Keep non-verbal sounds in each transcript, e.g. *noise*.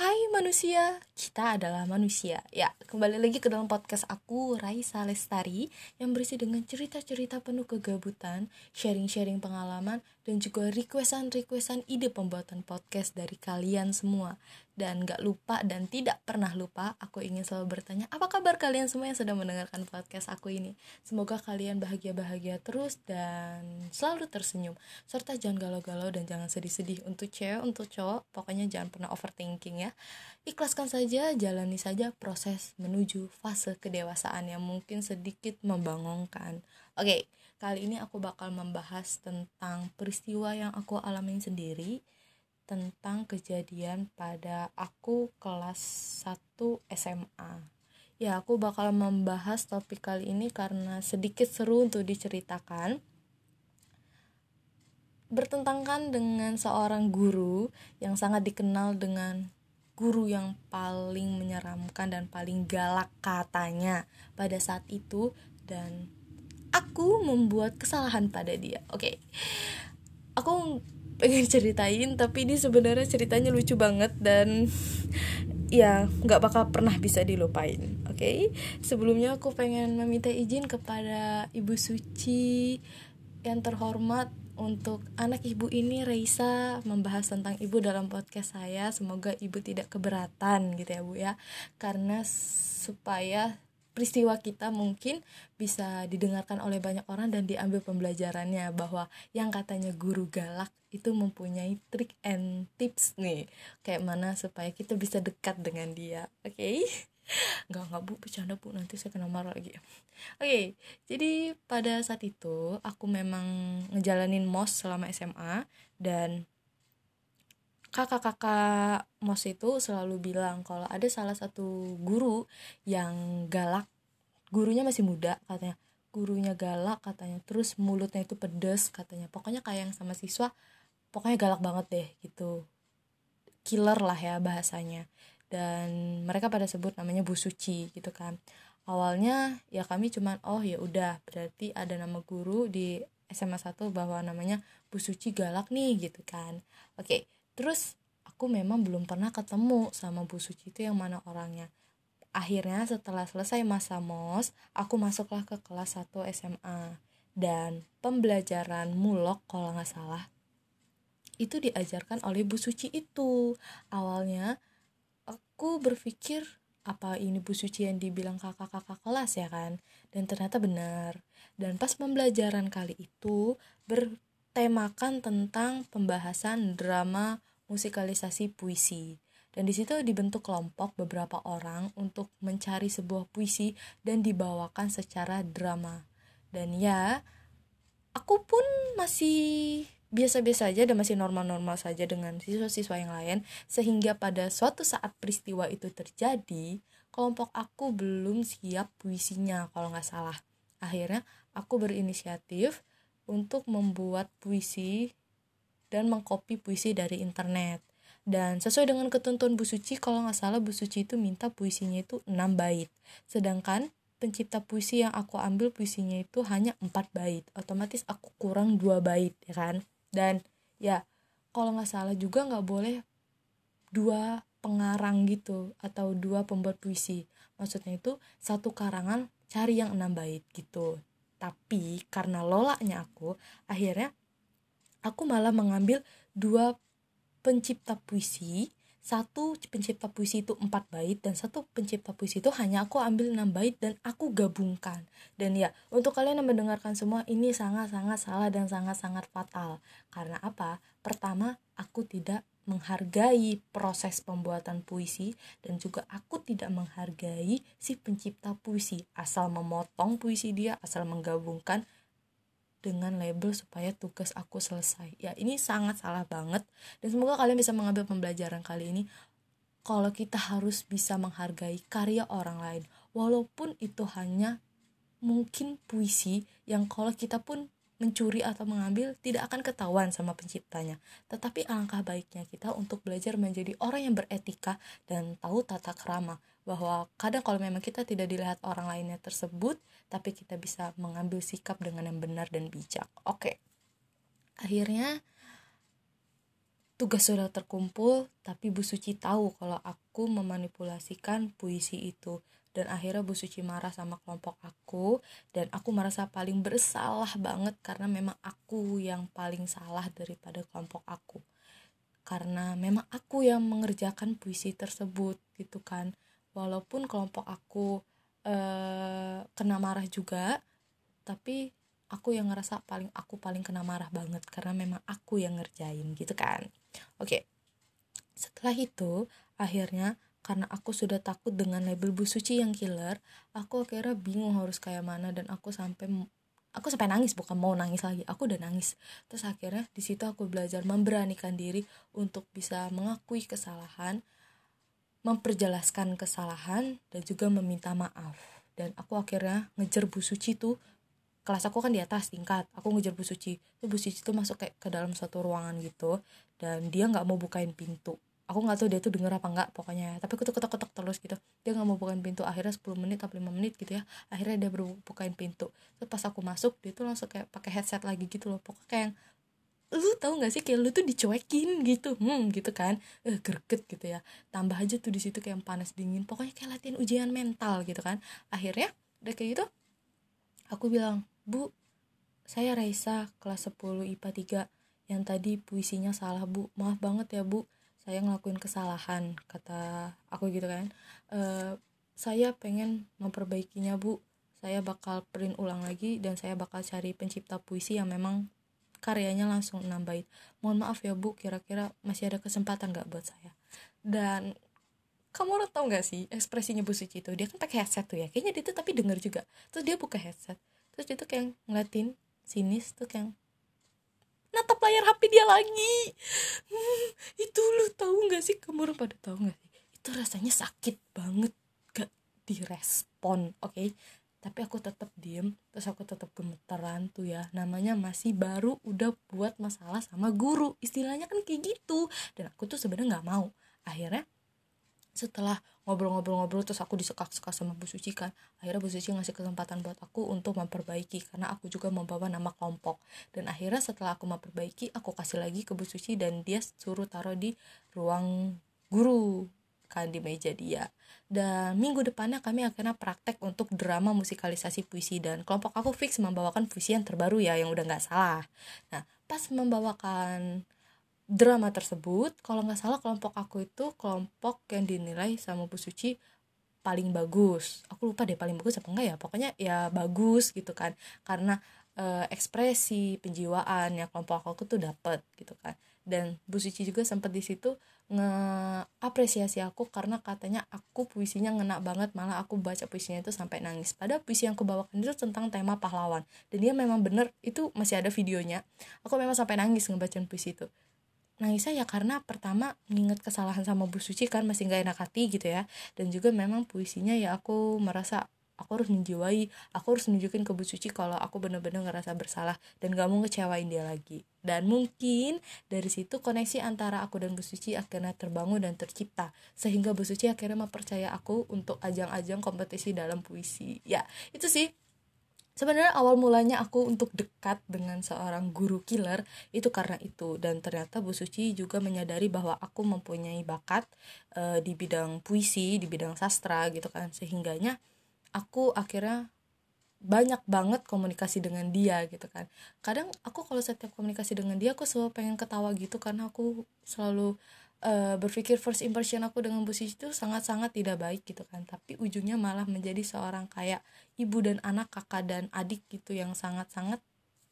Hai manusia, kita adalah manusia. Ya, kembali lagi ke dalam podcast aku, Raisa Lestari, yang berisi dengan cerita-cerita penuh kegabutan, sharing-sharing pengalaman, dan juga requestan-requestan ide pembuatan podcast dari kalian semua. Dan gak lupa dan tidak pernah lupa, aku ingin selalu bertanya, apa kabar kalian semua yang sedang mendengarkan podcast aku ini? Semoga kalian bahagia-bahagia terus dan selalu tersenyum. Serta jangan galau-galau dan jangan sedih-sedih untuk cewek, untuk cowok, pokoknya jangan pernah overthinking ya. Ikhlaskan saja, jalani saja proses menuju fase kedewasaan yang mungkin sedikit membangongkan. Oke, kali ini aku bakal membahas tentang peristiwa yang aku alami sendiri tentang kejadian pada aku kelas 1 SMA. Ya, aku bakal membahas topik kali ini karena sedikit seru untuk diceritakan. Bertentangkan dengan seorang guru yang sangat dikenal dengan guru yang paling menyeramkan dan paling galak katanya pada saat itu dan aku membuat kesalahan pada dia. Oke. Okay. Aku pengen ceritain tapi ini sebenarnya ceritanya lucu banget dan ya nggak bakal pernah bisa dilupain oke okay? sebelumnya aku pengen meminta izin kepada ibu suci yang terhormat untuk anak ibu ini Reisa membahas tentang ibu dalam podcast saya semoga ibu tidak keberatan gitu ya bu ya karena supaya peristiwa kita mungkin bisa didengarkan oleh banyak orang dan diambil pembelajarannya bahwa yang katanya guru galak itu mempunyai trik and tips nih. Kayak mana supaya kita bisa dekat dengan dia oke? Okay? nggak nggak bu bercanda bu. Nanti saya kena marah lagi. Oke okay, jadi pada saat itu aku memang ngejalanin mos selama SMA dan kakak-kakak mos itu selalu bilang kalau ada salah satu guru yang galak gurunya masih muda katanya. Gurunya galak katanya. Terus mulutnya itu pedes katanya. Pokoknya kayak yang sama siswa pokoknya galak banget deh gitu. Killer lah ya bahasanya. Dan mereka pada sebut namanya Bu Suci gitu kan. Awalnya ya kami cuman oh ya udah berarti ada nama guru di SMA 1 bahwa namanya Bu Suci galak nih gitu kan. Oke terus aku memang belum pernah ketemu sama Bu Suci itu yang mana orangnya. Akhirnya setelah selesai masa mos aku masuklah ke kelas 1 SMA dan pembelajaran mulok kalau nggak salah itu diajarkan oleh Bu Suci itu. Awalnya aku berpikir apa ini Bu Suci yang dibilang kakak-kakak kelas ya kan? Dan ternyata benar. Dan pas pembelajaran kali itu bertemakan tentang pembahasan drama musikalisasi puisi. Dan di situ dibentuk kelompok beberapa orang untuk mencari sebuah puisi dan dibawakan secara drama. Dan ya, aku pun masih biasa-biasa aja dan masih normal-normal saja dengan siswa-siswa yang lain sehingga pada suatu saat peristiwa itu terjadi kelompok aku belum siap puisinya kalau nggak salah akhirnya aku berinisiatif untuk membuat puisi dan mengcopy puisi dari internet. Dan sesuai dengan ketentuan Bu Suci, kalau nggak salah Bu Suci itu minta puisinya itu 6 bait. Sedangkan pencipta puisi yang aku ambil puisinya itu hanya 4 bait. Otomatis aku kurang 2 bait, ya kan? Dan ya, kalau nggak salah juga nggak boleh dua pengarang gitu atau dua pembuat puisi. Maksudnya itu satu karangan cari yang enam bait gitu. Tapi karena lolaknya aku, akhirnya aku malah mengambil dua pencipta puisi. Satu pencipta puisi itu empat bait dan satu pencipta puisi itu hanya aku ambil enam bait dan aku gabungkan. Dan ya untuk kalian yang mendengarkan semua ini sangat sangat salah dan sangat sangat fatal. Karena apa? Pertama aku tidak menghargai proses pembuatan puisi dan juga aku tidak menghargai si pencipta puisi asal memotong puisi dia asal menggabungkan dengan label supaya tugas aku selesai. Ya ini sangat salah banget dan semoga kalian bisa mengambil pembelajaran kali ini. Kalau kita harus bisa menghargai karya orang lain walaupun itu hanya mungkin puisi yang kalau kita pun mencuri atau mengambil tidak akan ketahuan sama penciptanya. Tetapi alangkah baiknya kita untuk belajar menjadi orang yang beretika dan tahu tata krama bahwa kadang kalau memang kita tidak dilihat orang lainnya tersebut, tapi kita bisa mengambil sikap dengan yang benar dan bijak. Oke. Akhirnya tugas sudah terkumpul tapi Bu Suci tahu kalau aku memanipulasikan puisi itu dan akhirnya Bu Suci marah sama kelompok aku. Dan aku merasa paling bersalah banget karena memang aku yang paling salah daripada kelompok aku. Karena memang aku yang mengerjakan puisi tersebut gitu kan. Walaupun kelompok aku eh, kena marah juga tapi aku yang ngerasa paling aku paling kena marah banget karena memang aku yang ngerjain gitu kan. Oke. Setelah itu akhirnya karena aku sudah takut dengan label Bu Suci yang killer aku akhirnya bingung harus kayak mana dan aku sampai aku sampai nangis bukan mau nangis lagi aku udah nangis. Terus akhirnya di situ aku belajar memberanikan diri untuk bisa mengakui kesalahan memperjelaskan kesalahan dan juga meminta maaf. Dan aku akhirnya ngejar Bu Suci tuh kelas aku kan di atas tingkat aku ngejar Bu Suci. Tuh Bu Suci tuh masuk kayak ke dalam suatu ruangan gitu dan dia nggak mau bukain pintu aku nggak tahu dia tuh denger apa nggak pokoknya. Tapi aku tuh ketok-ketok terus gitu. Dia nggak mau bukain pintu. Akhirnya 10 menit atau 5 menit gitu ya. Akhirnya dia baru bukain pintu. Terus pas aku masuk dia tuh langsung kayak pakai headset lagi gitu loh. Pokoknya kayak lu tahu nggak sih kayak lu tuh dicuekin gitu? Hmm gitu kan. Eh greget gitu ya. Tambah aja tuh di situ kayak panas dingin. Pokoknya kayak latihan ujian mental gitu kan. Akhirnya udah kayak gitu aku bilang bu saya Raisa kelas 10 IPA 3 yang tadi puisinya salah bu. Maaf banget ya bu saya ngelakuin kesalahan kata aku gitu kan. E, saya pengen memperbaikinya bu. Saya bakal print ulang lagi dan saya bakal cari pencipta puisi yang memang karyanya langsung nambahin. Mohon maaf ya bu kira-kira masih ada kesempatan nggak buat saya? Dan kamu lo tau gak sih ekspresinya Bu Suci itu? Dia kan pakai headset tuh ya. Kayaknya dia tuh tapi denger juga. Terus dia buka headset. Terus dia tuh kayak ngeliatin sinis tuh kayak natap layar HP dia lagi. Hmm, *laughs* itu lu tahu nggak sih? Kamu pada tahu nggak sih? Itu rasanya sakit banget. Gak direspon oke? Okay? tapi aku tetap diem terus aku tetap gemeteran tuh ya. Namanya masih baru udah buat masalah sama guru. Istilahnya kan kayak gitu. Dan aku tuh sebenarnya nggak mau. Akhirnya setelah ngobrol-ngobrol-ngobrol terus aku disekak-sekak sama Bu Suci kan. Akhirnya Bu Suci ngasih kesempatan buat aku untuk memperbaiki karena aku juga membawa nama kelompok. Dan akhirnya setelah aku memperbaiki aku kasih lagi ke Bu Suci dan dia suruh taruh di ruang guru kan di meja dia. Dan minggu depannya kami akhirnya praktek untuk drama musikalisasi puisi dan kelompok aku fix membawakan puisi yang terbaru ya yang udah nggak salah. Nah pas membawakan drama tersebut kalau nggak salah kelompok aku itu kelompok yang dinilai sama Bu Suci paling bagus. Aku lupa deh paling bagus apa enggak ya pokoknya ya bagus gitu kan. Karena e, ekspresi penjiwaan yang kelompok aku tuh dapet gitu kan. Dan Bu Suci juga sempat di situ ngeapresiasi aku karena katanya aku puisinya ngena banget malah aku baca puisinya itu sampai nangis. Pada puisi yang aku bawakan itu tentang tema pahlawan. Dan dia memang bener itu masih ada videonya. Aku memang sampai nangis ngebacain puisi itu nangisnya ya karena pertama nginget kesalahan sama Bu Suci kan masih nggak enak hati gitu ya. Dan juga memang puisinya ya aku merasa aku harus menjiwai aku harus nunjukin ke Bu Suci kalau aku bener-bener ngerasa bersalah dan gak mau ngecewain dia lagi. Dan mungkin dari situ koneksi antara aku dan Bu Suci akhirnya terbangun dan tercipta. Sehingga Bu Suci akhirnya mempercaya aku untuk ajang-ajang kompetisi dalam puisi. Ya itu sih sebenarnya awal mulanya aku untuk dekat dengan seorang guru killer itu karena itu. Dan ternyata Bu Suci juga menyadari bahwa aku mempunyai bakat e, di bidang puisi di bidang sastra gitu kan. Sehingganya aku akhirnya banyak banget komunikasi dengan dia gitu kan. Kadang aku kalau setiap komunikasi dengan dia aku selalu pengen ketawa gitu karena aku selalu uh, berpikir first impression aku dengan Bu itu sangat-sangat tidak baik gitu kan. Tapi ujungnya malah menjadi seorang kayak ibu dan anak kakak dan adik gitu yang sangat-sangat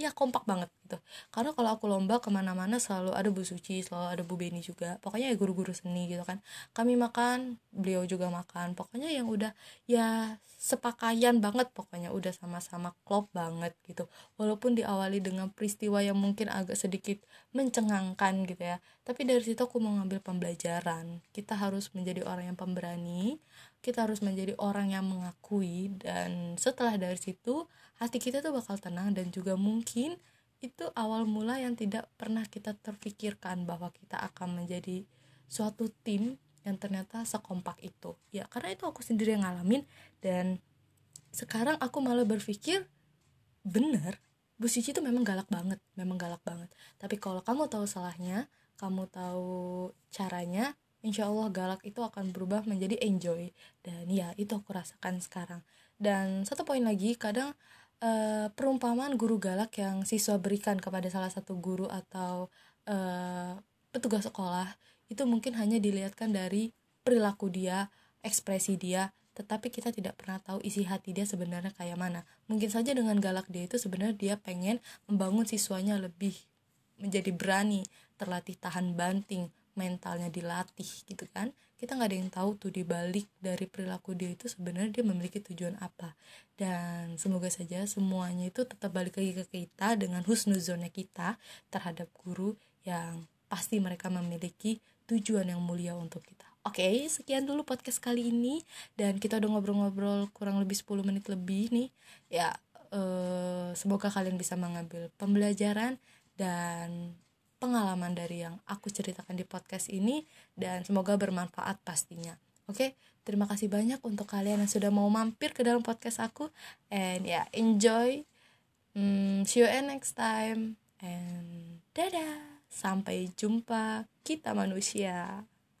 ya kompak banget gitu. Karena kalau aku lomba ke mana-mana selalu ada Bu Suci selalu ada Bu Beni juga. Pokoknya ya guru-guru seni gitu kan. Kami makan beliau juga makan. Pokoknya yang udah ya sepakaian banget pokoknya. Udah sama-sama klop banget gitu. Walaupun diawali dengan peristiwa yang mungkin agak sedikit mencengangkan gitu ya. Tapi dari situ aku mau ngambil pembelajaran. Kita harus menjadi orang yang pemberani kita harus menjadi orang yang mengakui dan setelah dari situ hati kita tuh bakal tenang dan juga mungkin itu awal mula yang tidak pernah kita terpikirkan bahwa kita akan menjadi suatu tim yang ternyata sekompak itu. Ya karena itu aku sendiri yang ngalamin dan sekarang aku malah berpikir bener Bu Cici itu memang galak banget memang galak banget. Tapi kalau kamu tahu salahnya kamu tahu caranya insya Allah galak itu akan berubah menjadi enjoy. Dan ya itu aku rasakan sekarang. Dan satu poin lagi kadang uh, perumpamaan guru galak yang siswa berikan kepada salah satu guru atau uh, petugas sekolah itu mungkin hanya dilihatkan dari perilaku dia ekspresi dia tetapi kita tidak pernah tahu isi hati dia sebenarnya kayak mana. Mungkin saja dengan galak dia itu sebenarnya dia pengen membangun siswanya lebih menjadi berani terlatih tahan banting mentalnya dilatih gitu kan kita nggak ada yang tahu tuh di balik dari perilaku dia itu sebenarnya dia memiliki tujuan apa. Dan semoga saja semuanya itu tetap balik lagi ke kita dengan husnuzonnya kita terhadap guru yang pasti mereka memiliki tujuan yang mulia untuk kita. Oke, okay, sekian dulu podcast kali ini. Dan kita udah ngobrol-ngobrol kurang lebih 10 menit lebih nih. Ya, eh, semoga kalian bisa mengambil pembelajaran dan pengalaman dari yang aku ceritakan di podcast ini dan semoga bermanfaat pastinya. Oke, terima kasih banyak untuk kalian yang sudah mau mampir ke dalam podcast aku and ya yeah, enjoy. Hmm, see you next time and dadah. Sampai jumpa kita manusia.